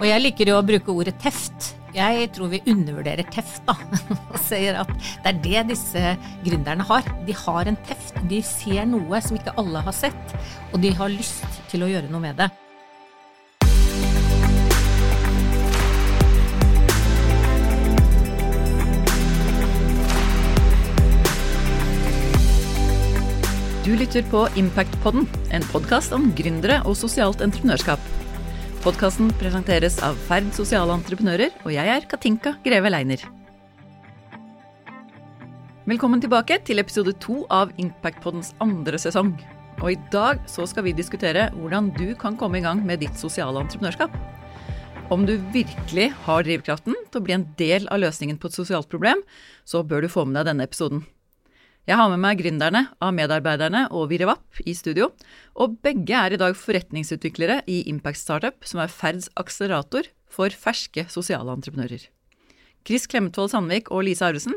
Og jeg liker jo å bruke ordet teft. Jeg tror vi undervurderer teft, da. Og sier at det er det disse gründerne har. De har en teft. De ser noe som ikke alle har sett, og de har lyst til å gjøre noe med det. Du lytter på Impactpodden, en podkast om gründere og sosialt entreprenørskap. Podkasten presenteres av Ferd sosiale entreprenører, og jeg er Katinka Greve Leiner. Velkommen tilbake til episode to av Impactpoddens andre sesong. Og i dag så skal vi diskutere hvordan du kan komme i gang med ditt sosiale entreprenørskap. Om du virkelig har drivkraften til å bli en del av løsningen på et sosialt problem, så bør du få med deg denne episoden. Jeg har med meg gründerne av Medarbeiderne og Virevap i studio, og begge er i dag forretningsutviklere i Impact Startup, som er Ferds akselerator for ferske sosiale entreprenører. Chris Klemetvold Sandvik og Lise Arvesen,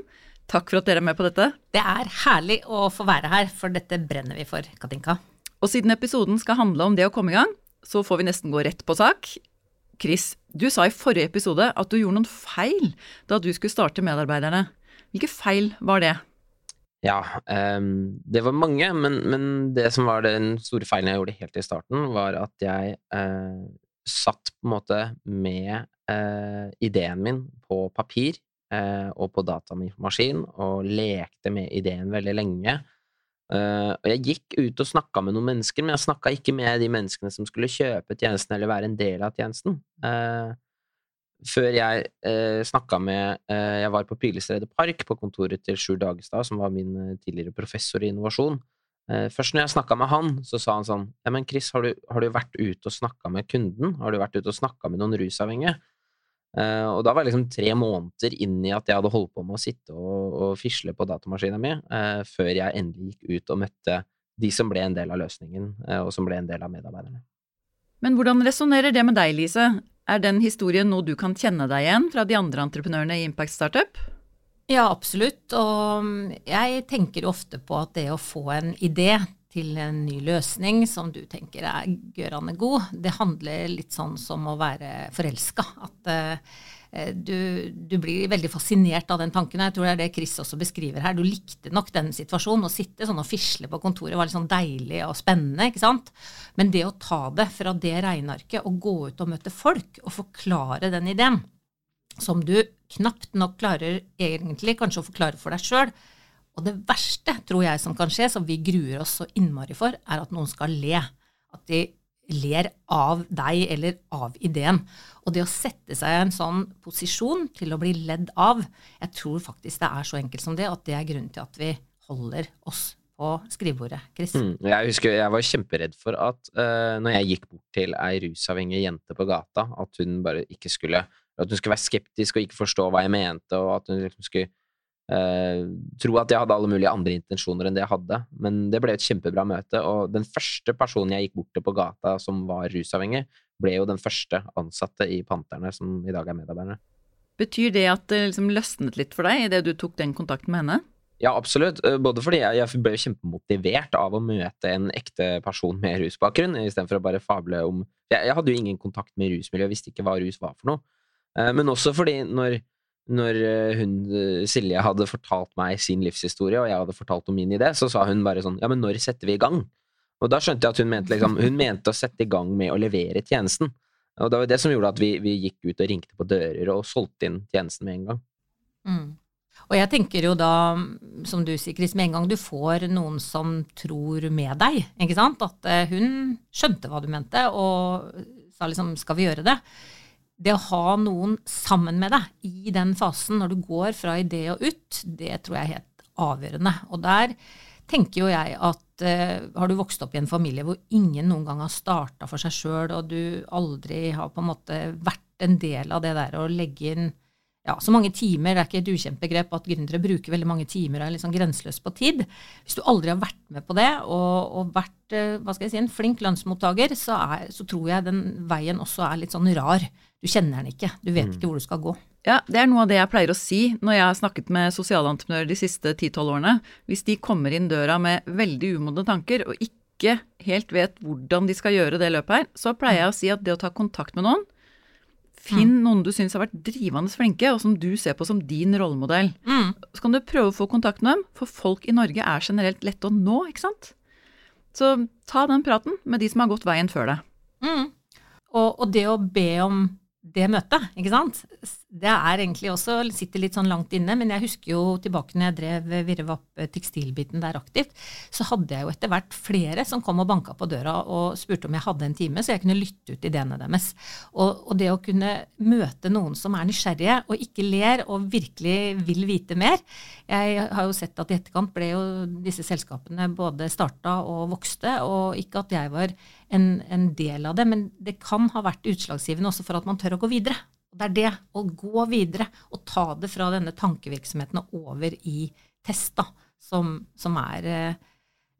takk for at dere er med på dette. Det er herlig å få være her, for dette brenner vi for, Katinka. Og siden episoden skal handle om det å komme i gang, så får vi nesten gå rett på sak. Chris, du sa i forrige episode at du gjorde noen feil da du skulle starte Medarbeiderne. Hvilke feil var det? Ja, um, det var mange, men, men, det som var den store feilen jeg gjorde helt i starten, var at jeg uh, satt på en måte med uh, ideen min på papir uh, og på datamaskin og lekte med ideen veldig lenge. og jeg gikk ut og snakka med noen mennesker, men jeg snakka ikke med de menneskene som skulle kjøpe tjenesten eller være en del av tjenesten. Før jeg eh, snakka med eh, Jeg var på Pilestredet Park, på kontoret til Sjur Dagestad, som var min eh, tidligere professor i innovasjon. Eh, først når jeg snakka med han, så sa han sånn Ja, men Chris, har du, har du vært ute og snakka med kunden? Har du vært ute og snakka med noen rusavhengige? Eh, og da var jeg liksom tre måneder inn i at jeg hadde holdt på med å sitte og, og fisle på datamaskina mi, eh, før jeg endelig gikk ut og møtte de som ble en del av løsningen, og som ble en del av medarbeiderne. Men hvordan resonnerer det med deg, Lise? Er den historien noe du kan kjenne deg igjen fra de andre entreprenørene i Impact Startup? Ja, absolutt. Og jeg tenker ofte på at det å få en idé til en ny løsning som du tenker er gørande god, det handler litt sånn som å være forelska. At Eh, du, du, blir veldig fascinert av den tanken. Jeg tror det er det Chris også beskriver her. Du likte nok den situasjonen. Å sitte sånn og fisle på kontoret var litt sånn deilig og spennende. ikke sant? Men det å ta det fra det regnearket og gå ut og møte folk og forklare den ideen, som du knapt nok klarer egentlig kanskje å forklare for deg sjøl, og det verste tror jeg som kan skje, som vi gruer oss så innmari for, er at noen skal le. At de ler av deg eller av ideen. Og det å sette seg i en sånn posisjon til å bli ledd av, jeg tror faktisk det er så enkelt som det, at det er grunnen til at vi holder oss på skrivebordet. Chris? Mm, jeg husker jeg var kjemperedd for at uh, når jeg gikk bort til ei rusavhengig jente på gata, at hun bare ikke skulle At hun skulle være skeptisk og ikke forstå hva jeg mente, og at hun liksom skulle Uh, tro at jeg hadde alle mulige andre intensjoner enn det jeg hadde, men det ble et kjempebra møte. Og den første personen jeg gikk bort til på gata som var rusavhengig, ble jo den første ansatte i Panterne som i dag er medarbeidere. Betyr det at det liksom løsnet litt for deg idet du tok den kontakten med henne? Ja, absolutt. Eh, både fordi jeg, jeg ble kjempemotivert av å møte en ekte person med rusbakgrunn, istedenfor å bare fable om jeg, jeg, hadde jo ingen kontakt med rusmiljøet, visste ikke hva rus var for noe. Uh, men også fordi når når eh, hun, eh, Silje hadde fortalt meg sin livshistorie, og jeg hadde fortalt om min idé, så sa hun bare sånn Ja, men når setter vi i gang? Og da skjønte jeg at hun mente, liksom, hun mente å sette i gang med å levere tjenesten. Og det var det som gjorde at vi, vi gikk ut og ringte på dører og solgte inn tjenesten med en gang. Mm. Og jeg tenker jo da, som du sier, Chris, med en gang du får noen som tror med deg, ikke sant, at eh, hun skjønte hva du mente og sa liksom 'skal vi gjøre det', det å ha noen sammen med deg i den fasen, når du går fra idé og ut, det tror jeg er helt avgjørende. Og der tenker jo jeg at uh, har du vokst opp i en familie hvor ingen noen gang har starta for seg sjøl, og du aldri har på en måte vært en del av det der å legge inn ja, så mange timer, det er ikke et ukjent begrep at gründere bruker veldig mange timer og er litt sånn grenseløs på tid. Hvis du aldri har vært med på det og, og vært eh, hva skal jeg si, en flink lønnsmottaker, så, er, så, tror jeg den veien også er litt sånn rar. Du kjenner den ikke. Du vet mm. ikke hvor du skal gå. Ja, Det er noe av det jeg pleier å si når jeg har snakket med sosialentreprenører de siste 10-12 årene. Hvis de kommer inn døra med veldig umodne tanker og ikke helt vet hvordan de skal gjøre det løpet her, så pleier jeg å si at det å ta kontakt med noen Finn noen du syns har vært drivende flinke, og som du ser på som din rollemodell. Mm. Så kan du prøve å få kontakt med dem, for folk i Norge er generelt lette å nå, ikke sant? Så ta den praten med de som har gått veien før deg. Mm. Og, og det å be om det møtet, ikke sant. Det er egentlig også, sitter litt sånn langt inne, men jeg husker jo tilbake når jeg drev Virre Vapp tekstilbiten der aktivt, så hadde jeg jo etter hvert flere som kom og banka på døra og spurte om jeg hadde en time, så jeg kunne lytte ut ideene deres. Og, og det å kunne møte noen som er nysgjerrige og ikke ler og virkelig vil vite mer Jeg har jo sett at i etterkant ble jo disse selskapene både starta og vokste, og ikke at jeg var en, en del av det, men det kan ha vært utslagsgivende også for at man tør å gå videre. Det er det, å gå videre og ta det fra denne tankevirksomheten og over i test, da, som, som er eh,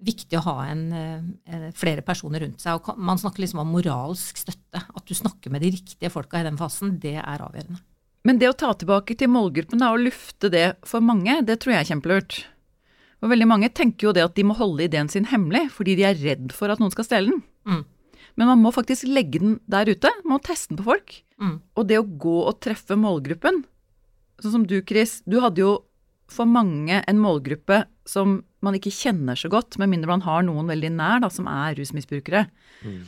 viktig å ha en, eh, flere personer rundt seg. Og man snakker liksom om moralsk støtte. At du snakker med de riktige folka i den fasen, det er avgjørende. Men det å ta tilbake til målgruppen og lufte det for mange, det tror jeg er kjempelurt. Og veldig mange tenker jo det at de må holde ideen sin hemmelig fordi de er redd for at noen skal stjele den. Mm. Men man må faktisk legge den der ute. Man må teste den på folk. Mm. Og det å gå og treffe målgruppen Sånn som du, Chris. Du hadde jo for mange en målgruppe som man ikke kjenner så godt, med mindre man har noen veldig nær da, som er rusmisbrukere. Mm.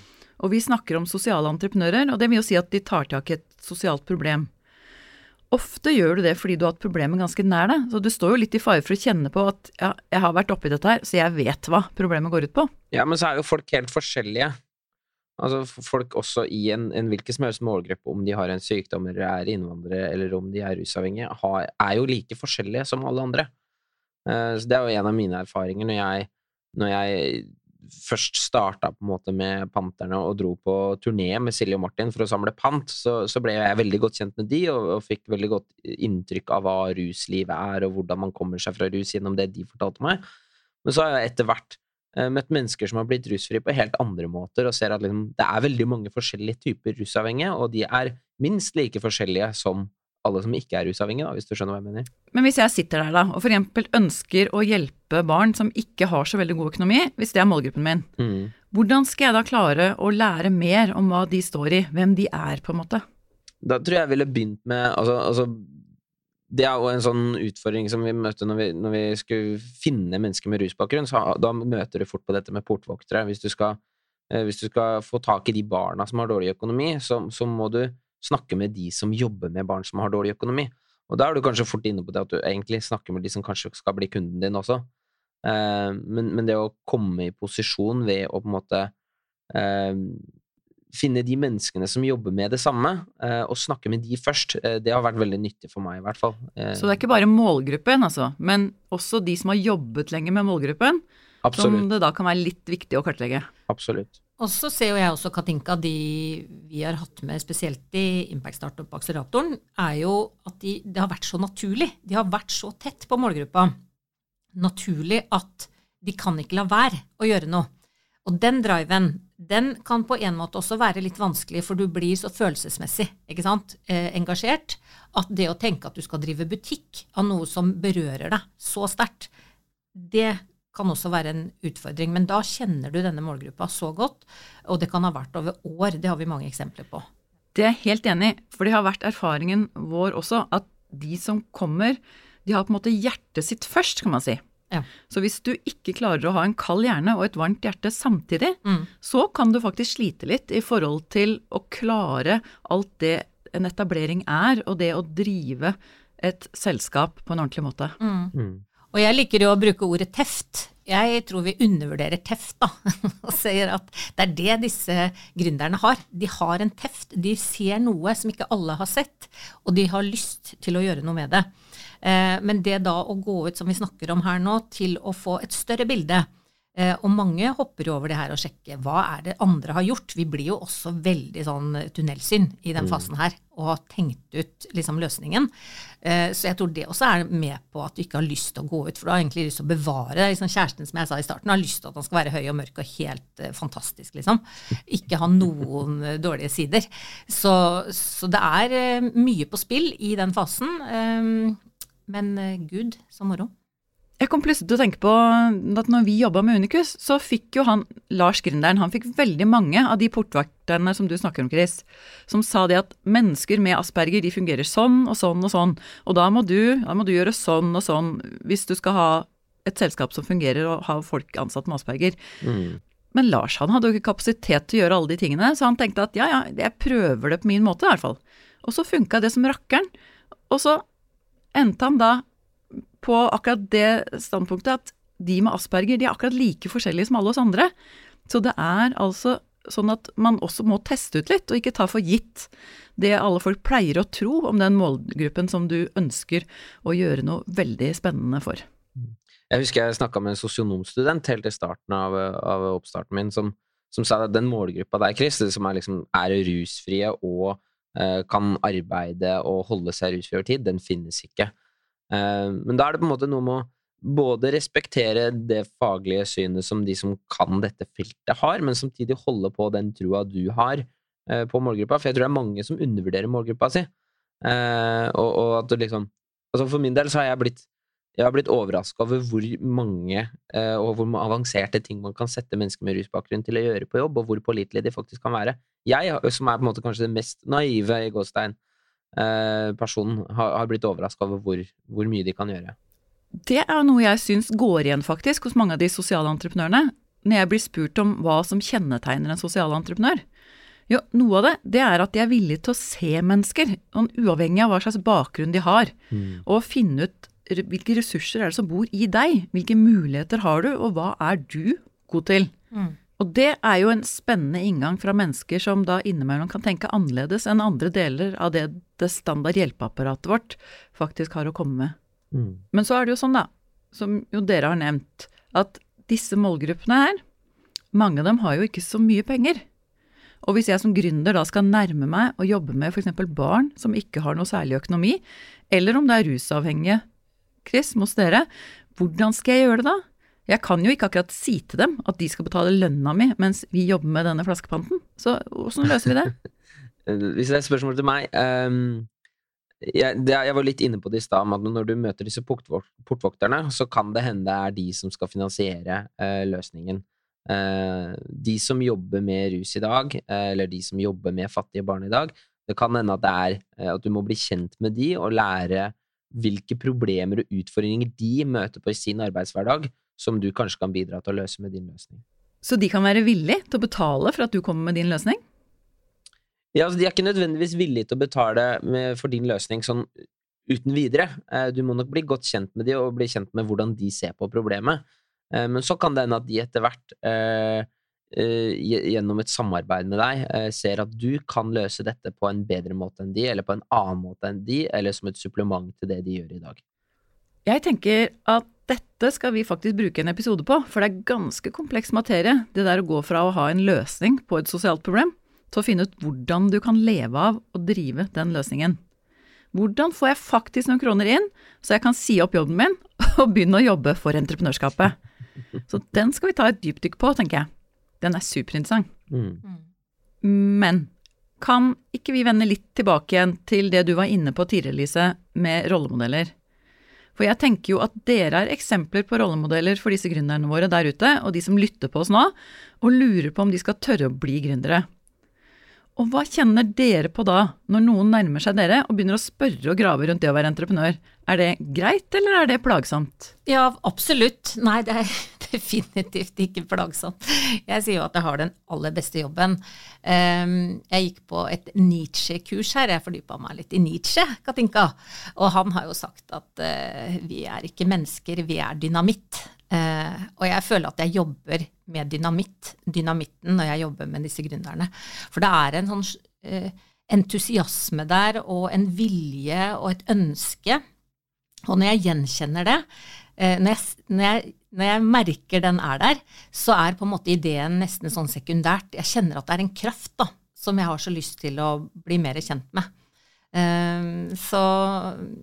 Og vi snakker om sosiale entreprenører, og det vil jo si at de tar tak i et sosialt problem. Ofte gjør du det fordi du har hatt problemet ganske nær deg, så du står jo litt i fare for å kjenne på at ja, jeg har vært oppi dette her, så jeg vet hva problemet går ut på. Ja, men så er jo folk helt forskjellige. Altså folk også i en, en hvilken som helst målgruppe, om de har en sykdom eller er innvandrere eller om de er rusavhengige, har, er jo like forskjellige som alle andre. Uh, så det er jo en av mine erfaringer når jeg, når jeg først starta på en måte med Panterne og dro på turné med Silje og Martin for å samle pant, så, så ble jeg veldig godt kjent med de og, og fikk veldig godt inntrykk av hva ruslivet er, og hvordan man kommer seg fra rus gjennom det de fortalte meg. Men så har jeg etter hvert eh, møtt mennesker som har blitt rusfrie på helt andre måter, og ser at liksom, det er veldig mange forskjellige typer rusavhengige, og de er minst like forskjellige som alle som ikke er rusavhengige, hvis du skjønner hva jeg mener. Men hvis jeg sitter der da, og eksempel ønsker å hjelpe barn som ikke har så veldig god økonomi, hvis det er målgruppen min, Mm. hvordan skal jeg da klare å lære mer om hva de står i, hvem de er, på en måte? Da tror jeg jeg ville begynt med altså, altså, Det er jo en sånn utfordring som vi møtte når vi, når vi skulle finne mennesker med rusbakgrunn. Så, da møter du fort på dette med portvoktere. Hvis du skal, eh, hvis du skal få tak i de barna som har dårlig økonomi, så, så må du snakke med de som jobber med barn som har dårlig økonomi. Og da er du kanskje fort inne på det at du egentlig snakker med de som kanskje skal bli kunden din også. Eh, men, men det å komme i posisjon ved å på en måte eh, finne de menneskene som jobber med det samme, eh, og snakke med de først, eh, det har vært veldig nyttig for meg, i hvert fall. Så det er ikke bare målgruppen, altså, men også de som har jobbet lenge med målgruppen, Absolutt. som det da kan være litt viktig å kartlegge. Absolutt. Og så ser jo jeg også Katinka, de vi har hatt med spesielt i Impact Startup Akseleratoren, er jo at de, det har vært så naturlig. De har vært så tett på målgruppa. Naturlig at de kan ikke la være å gjøre noe. Og den driven, den kan på en måte også være litt vanskelig, for du blir så følelsesmessig ikke sant? Eh, engasjert at det å tenke at du skal drive butikk av noe som berører deg så sterkt, det kan også være en utfordring. Men da kjenner du denne målgruppa så godt, og det kan ha vært over år. Det har vi mange eksempler på. Det er jeg helt enig i, for det har vært erfaringen vår også, at de som kommer, de har på en måte hjertet sitt først, kan man si. Ja. Så hvis du ikke klarer å ha en kald hjerne og et varmt hjerte samtidig, Mm. så kan du faktisk slite litt i forhold til å klare alt det en etablering er, og det å drive et selskap på en ordentlig måte. Mm. Og jeg liker jo å bruke ordet teft. Jeg tror vi undervurderer teft, da. Og sier at det er det disse gründerne har. De har en teft. De ser noe som ikke alle har sett, og de har lyst til å gjøre noe med det. Eh, Men det da å gå ut, som vi snakker om her nå, til å få et større bilde Og mange hopper jo over det her og sjekker hva er det andre har gjort. Vi blir jo også veldig sånn tunnelsyn i den fasen her, og har tenkt ut liksom løsningen. Eh, Så jeg tror det også er med på at du ikke har lyst til å gå ut, for du har egentlig lyst til å bevare liksom kjæresten, som jeg sa i starten, har lyst til at han skal være høy og mørk og helt eh, fantastisk, liksom. Ikke ha noen eh, dårlige sider. Så, så det er eh, mye på spill i den fasen. eh, Men eh, gud, så moro. Jeg kom plutselig til å tenke på at når vi jobba med Unikus, så fikk jo han, Lars Grinderen han fikk veldig mange av de portvakterne som du snakker om, Chris, som sa det at mennesker med asperger de fungerer sånn og sånn og sånn, og da må du, da må du gjøre sånn og sånn hvis du skal ha et selskap som fungerer og ha folk ansatt med asperger. Mm. Men Lars han hadde jo ikke kapasitet til å gjøre alle de tingene, så han tenkte at ja ja, jeg prøver det på min måte i hvert fall. Og så funka det som rakkeren. Og så endte han da på akkurat det standpunktet at de med asperger de er akkurat like forskjellige som alle oss andre. Så det er altså sånn at man også må teste ut litt, og ikke ta for gitt det alle folk pleier å tro om den målgruppen som du ønsker å gjøre noe veldig spennende for. Jeg husker jeg snakka med en sosionomstudent helt i starten av, av oppstarten min, som, som, sa at den målgruppa der, Chris, som er, liksom, er rusfrie og eh, kan arbeide og holde seg rusfri over tid, den finnes ikke. Eh, men da er det på en måte noe med å både respektere det faglige synet som de som kan dette feltet har, men samtidig holde på den trua du har eh, på målgruppa, for jeg tror det er mange som undervurderer målgruppa si. Eh, og, og, at du liksom Altså for min del så har jeg blitt jeg har blitt overraska over hvor mange og hvor avanserte ting man kan sette mennesker med rusbakgrunn til å gjøre på jobb, og hvor pålitelige de faktisk kan være. Jeg, som er på en måte kanskje det mest naive i Gåstein, personen har, har blitt overraska over hvor, hvor, mye de kan gjøre. Det er noe jeg syns går igjen faktisk hos mange av de sosiale entreprenørene. Når jeg blir spurt om hva som kjennetegner en sosial entreprenør. Jo, noe av det, det er at de er villige til å se mennesker, sånn uavhengig av hva slags bakgrunn de har. Mm. Og finne ut hvilke ressurser er det som bor i deg, hvilke muligheter har du, og hva er du god til. Mm. Og det er jo en spennende inngang fra mennesker som da innimellom kan tenke annerledes enn andre deler av det det standard hjelpeapparatet vårt faktisk har å komme med. Mm. Men så er det jo sånn, da, som jo dere har nevnt, at disse målgruppene her, mange av dem har jo ikke så mye penger. Og hvis jeg som gründer da skal nærme meg og jobbe med f.eks. barn som ikke har noe særlig økonomi, eller om det er rusavhengige, Chris, hos dere, hvordan skal jeg gjøre det da? Jeg kan jo ikke akkurat si til dem at de skal betale lønna mi mens vi jobber med denne flaskepanten. Så åssen løser vi det? Hvis det er et spørsmål til meg um, jeg, det, jeg, var litt inne på det i stad, at når du møter disse portvokterne, så kan det hende det er de som skal finansiere uh, løsningen. Uh, de som jobber med rus i dag, uh, eller de som jobber med fattige barn i dag, det kan hende at det er at du må bli kjent med de og lære hvilke problemer og utfordringer de møter på i sin arbeidshverdag, som du kanskje kan bidra til å løse med din løsning. Så de kan være villig til å betale for at du kommer med din løsning? Ja, altså De er ikke nødvendigvis villige til å betale med, for din løsning sånn uten videre. Eh, du må nok bli godt kjent med de og bli kjent med hvordan de ser på problemet. Eh, men så kan det hende at de etter hvert, eh, gjennom et samarbeid med deg, ser at du kan løse dette på en bedre måte enn de, eller på en annen måte enn de, eller som et supplement til det de gjør i dag. Jeg tenker at dette skal vi faktisk bruke en episode på, for det er ganske kompleks materie, det der å gå fra å ha en løsning på et sosialt problem, til å finne ut hvordan du kan leve av å drive den løsningen. Hvordan får jeg faktisk noen kroner inn, så jeg kan si opp jobben min og begynne å jobbe for entreprenørskapet? Så den skal vi ta et dypdykk på, tenker jeg. Den er superinteressant. Mm. Men kan ikke vi vende litt tilbake igjen til det du var inne på tidligere, Lise, med rollemodeller? For jeg tenker jo at dere er eksempler på rollemodeller for disse gründerne våre der ute, og de som lytter på oss nå, og lurer på om de skal tørre å bli gründere. Og hva kjenner dere på da, når noen nærmer seg dere og begynner å spørre og grave rundt det å være entreprenør? Er det greit, eller er det plagsomt? Ja, absolutt. Nei, det er definitivt ikke plagsomt. Jeg sier jo at jeg har den aller beste jobben. Ehm, jeg gikk på et Nietzsche-kurs her, jeg fordypa meg litt i Nietzsche, Katinka. Og han har jo sagt at eh, vi er ikke mennesker, vi er dynamitt. Uh, og jeg føler at jeg jobber med dynamitt, dynamitten når jeg jobber med disse gründerne. For det er en sånn eh, entusiasme der, og en vilje og et ønske. Og når jeg gjenkjenner det, eh, når, jeg, når, jeg, når, jeg, merker den er der, så er på en måte ideen nesten sånn sekundært. Jeg kjenner at det er en kraft da, som jeg har så lyst til å bli mer kjent med. Så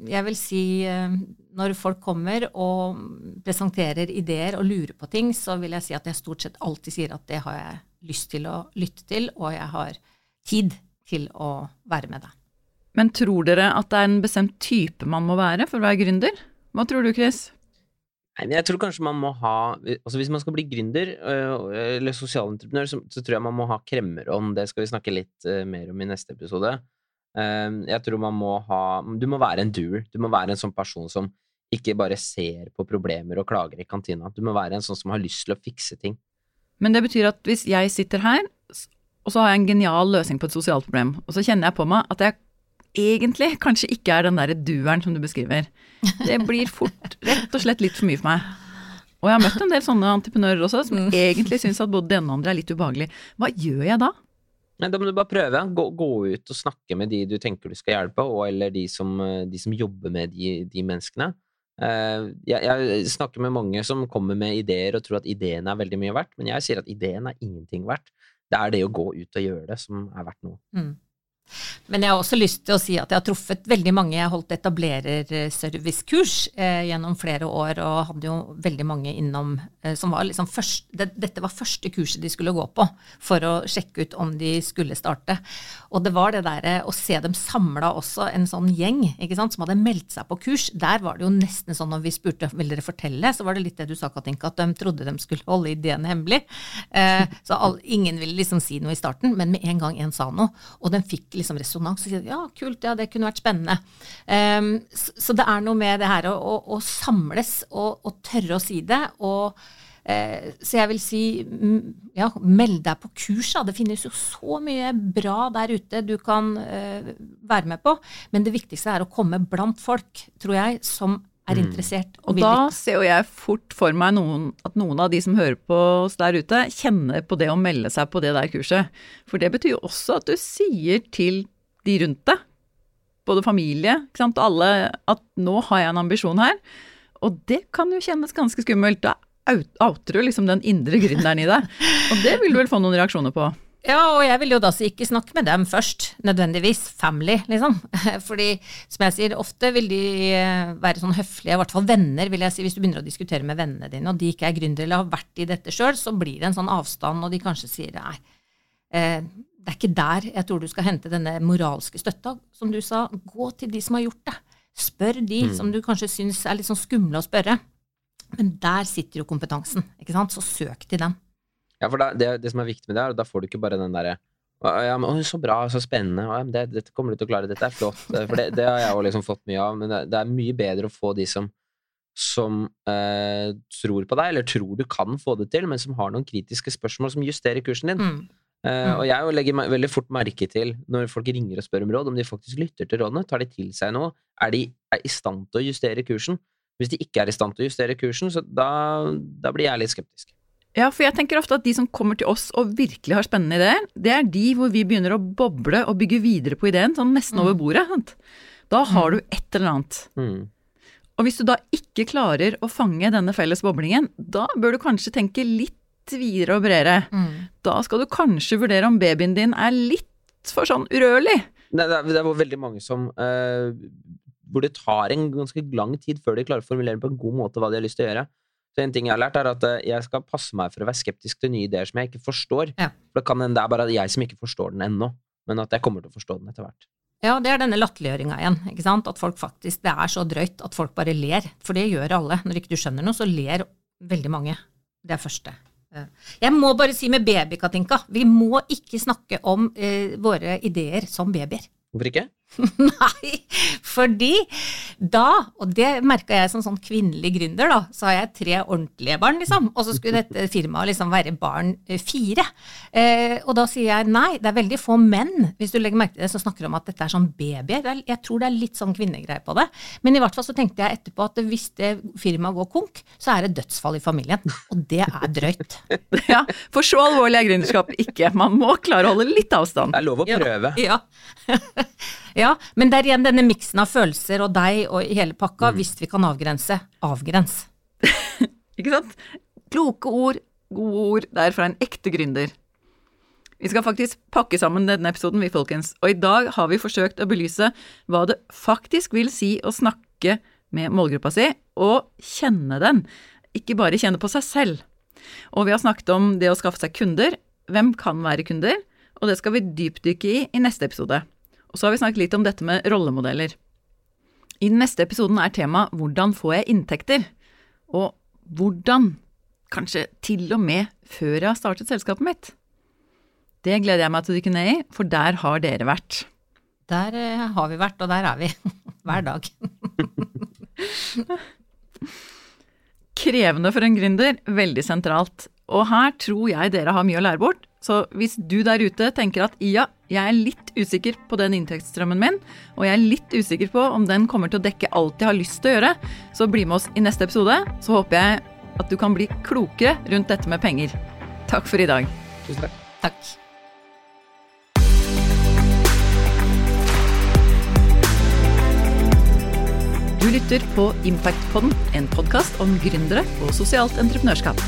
jeg vil si når folk kommer og presenterer ideer og lurer på ting, så vil jeg si at jeg stort sett alltid sier at det har jeg lyst til å lytte til, og jeg har tid til å være med deg. Men tror dere at det er en bestemt type man må være for å være gründer? Hva tror du, Chris? Nei, men jeg tror kanskje man må ha altså Hvis man skal bli gründer øh, eller sosialentreprenør, så, så tror jeg man må ha kremmerånd. Det skal vi snakke litt uh, mer om i neste episode. Uh, jeg tror man må ha Du må være en doer. Du må være en sånn person som ikke bare ser på problemer og klager i kantina. Du må være en sånn som har lyst til å fikse ting. Men det betyr at hvis jeg sitter her, og så har jeg en genial løsning på et sosialt problem, og så kjenner jeg på meg at jeg egentlig kanskje ikke er den derre dueren som du beskriver. Det blir fort rett og slett litt for mye for meg. Og jeg har møtt en del sånne entreprenører også, som mm. egentlig syns at både det ene og andre er litt ubehagelig. Hva gjør jeg da? Nei, Da må du bare prøve. Gå, gå, ut og snakke med de du tenker du skal hjelpe, og eller de som, de som jobber med de, de menneskene. Uh, jeg, jeg, snakker med mange som kommer med ideer og tror at ideen er veldig mye verdt, men jeg sier at ideen er ingenting verdt. Det er det å gå ut og gjøre det som er verdt noe. Mm. Men jeg har også lyst til å si at jeg har truffet veldig mange. Jeg har holdt etablererservicekurs eh, gjennom flere år og hadde jo veldig mange innom eh, som var liksom først, det, Dette var første kurset de skulle gå på for å sjekke ut om de skulle starte. Og det var det derre å se dem samla også, en sånn gjeng ikke sant, som hadde meldt seg på kurs. Der var det jo nesten sånn når vi spurte vil dere fortelle, så var det litt det du sa, Katinka, at de trodde de skulle holde ideen hemmelig. Eh, så all, ingen ville liksom si noe i starten, men med en gang en sa noe, og den fikk liksom resonans. Så sier ja, kult, ja, det kunne vært spennende. Um, så, så, det er noe med det her å, å, å samles og, og, tørre å si det. og uh, så jeg vil si, ja, meld deg på kurs. Da. Det finnes jo så mye bra der ute du kan uh, være med på. Men det viktigste er å komme blant folk, tror jeg, som er mm. interessert. Og, og da ser jo jeg fort for meg noen, at noen av de som hører på oss der ute, kjenner på det å melde seg på det der kurset. For det betyr jo også at du sier til de rundt deg, både familie ikke sant, og alle, at nå har jeg en ambisjon her. Og det kan jo kjennes ganske skummelt. Da outer du liksom den indre gründeren i deg. Og det vil du vel få noen reaksjoner på? Ja, og jeg vil jo da si ikke snakke med dem først, nødvendigvis. Family, liksom. Fordi, som jeg sier, ofte vil de eh, være sånn høflige, i hvert fall venner, vil jeg si. Hvis du begynner å diskutere med vennene dine, og de ikke er gründere eller har vært i dette sjøl, så blir det en sånn avstand, og de kanskje sier nei, eh, det er ikke der jeg tror du skal hente denne moralske støtta. Som du sa, gå til de som har gjort det. Spør de mm. som du kanskje syns er litt sånn skumle å spørre. Men der sitter jo kompetansen, ikke sant. Så søk til den. Ja, for da, det, det, som er viktig med det, er at da får du ikke bare den derre ja, men, å, Så bra, så spennende. Ja, det, dette kommer du til å klare. Dette er flott. For det, det har jeg jo liksom fått mye av. Men det, er mye bedre å få de som, som eh, tror på deg, eller tror du kan få det til, men som har noen kritiske spørsmål som justerer kursen din. Mm. Eh, og jeg legger veldig fort merke til, når folk ringer og spør om råd, om de faktisk lytter til rådene. Tar de til seg noe? Er de er i stand til å justere kursen? Hvis de ikke er i stand til å justere kursen, så da, da blir jeg litt skeptisk. Ja, for jeg tenker ofte at de som kommer til oss og virkelig har spennende ideer, det er de hvor vi begynner å boble og bygge videre på ideen, sånn nesten mm. over bordet. Sant? Da har mm. du et eller annet. Mm. Og hvis du da ikke klarer å fange denne felles boblingen, da bør du kanskje tenke litt videre og bredere. Mm. Da skal du kanskje vurdere om babyen din er litt for sånn urørlig. Det, det, det er veldig mange som uh, Hvor det tar en ganske lang tid før de klarer å formulere på en god måte hva de har lyst til å gjøre. Så en ting jeg har lært, er at eh, jeg skal passe meg for å være skeptisk til nye ideer som jeg ikke forstår. Ja. For det kan hende det er bare jeg som ikke forstår den ennå, men at jeg kommer til å forstå den etter hvert. Ja, det er denne latterliggjøringa igjen. ikke sant? At folk faktisk, Det er så drøyt at folk bare ler. For det gjør alle. Når ikke du skjønner noe, så ler veldig mange. Det er første. Jeg må bare si med baby, Katinka, vi må ikke snakke om eh, våre ideer som babyer. Hvorfor ikke? Nei, fordi da, og det merka jeg som sånn kvinnelig gründer, da, så har jeg tre ordentlige barn, liksom, og så skulle dette firmaet liksom være barn eh, fire. Eh, og da sier jeg nei, det er veldig få menn, hvis du legger merke til det, som snakker om at dette er sånn babyer. Jeg tror det er litt sånn kvinnegreier på det. Men i hvert fall så tenkte jeg etterpå at hvis det firmaet går konk, så er det dødsfall i familien. Og det er drøyt. ja, for så alvorlig er gründerskap ikke. Man må klare å holde litt avstand. Det er lov å prøve. Ja. ja. Ja, men det er igjen denne miksen av følelser og deg og hele pakka, mm. hvis vi kan avgrense. Avgrens. Ikke sant? Kloke ord, gode ord. Det er fra en ekte gründer. Vi skal faktisk pakke sammen denne episoden, vi, folkens. Og i dag har vi forsøkt å belyse hva det faktisk vil si å snakke med målgruppa si, og kjenne den. Ikke bare kjenne på seg selv. Og vi har snakket om det å skaffe seg kunder. Hvem kan være kunder? Og det skal vi dypdykke i i neste episode. Og så har vi snakket litt om dette med rollemodeller. I den neste episoden er tema Hvordan får jeg inntekter? Og hvordan, kanskje til og med før jeg har startet selskapet mitt? Det gleder jeg meg til å dykke ned i, for der har dere vært. Der eh, har vi vært, og der er vi. Hver dag. Krevende for en gründer, veldig sentralt. Og her tror jeg dere har mye å lære bort. Så hvis du der ute tenker at ja, jeg er litt usikker på den inntektsstrømmen min, og jeg er litt usikker på om den kommer til å dekke alt jeg har lyst til å gjøre, så bli med oss i neste episode. Så håper jeg at du kan bli klokere rundt dette med penger. Takk for i dag. Tusen takk. Takk. Du lytter på Impactpodden, en podkast om gründere og sosialt entreprenørskap.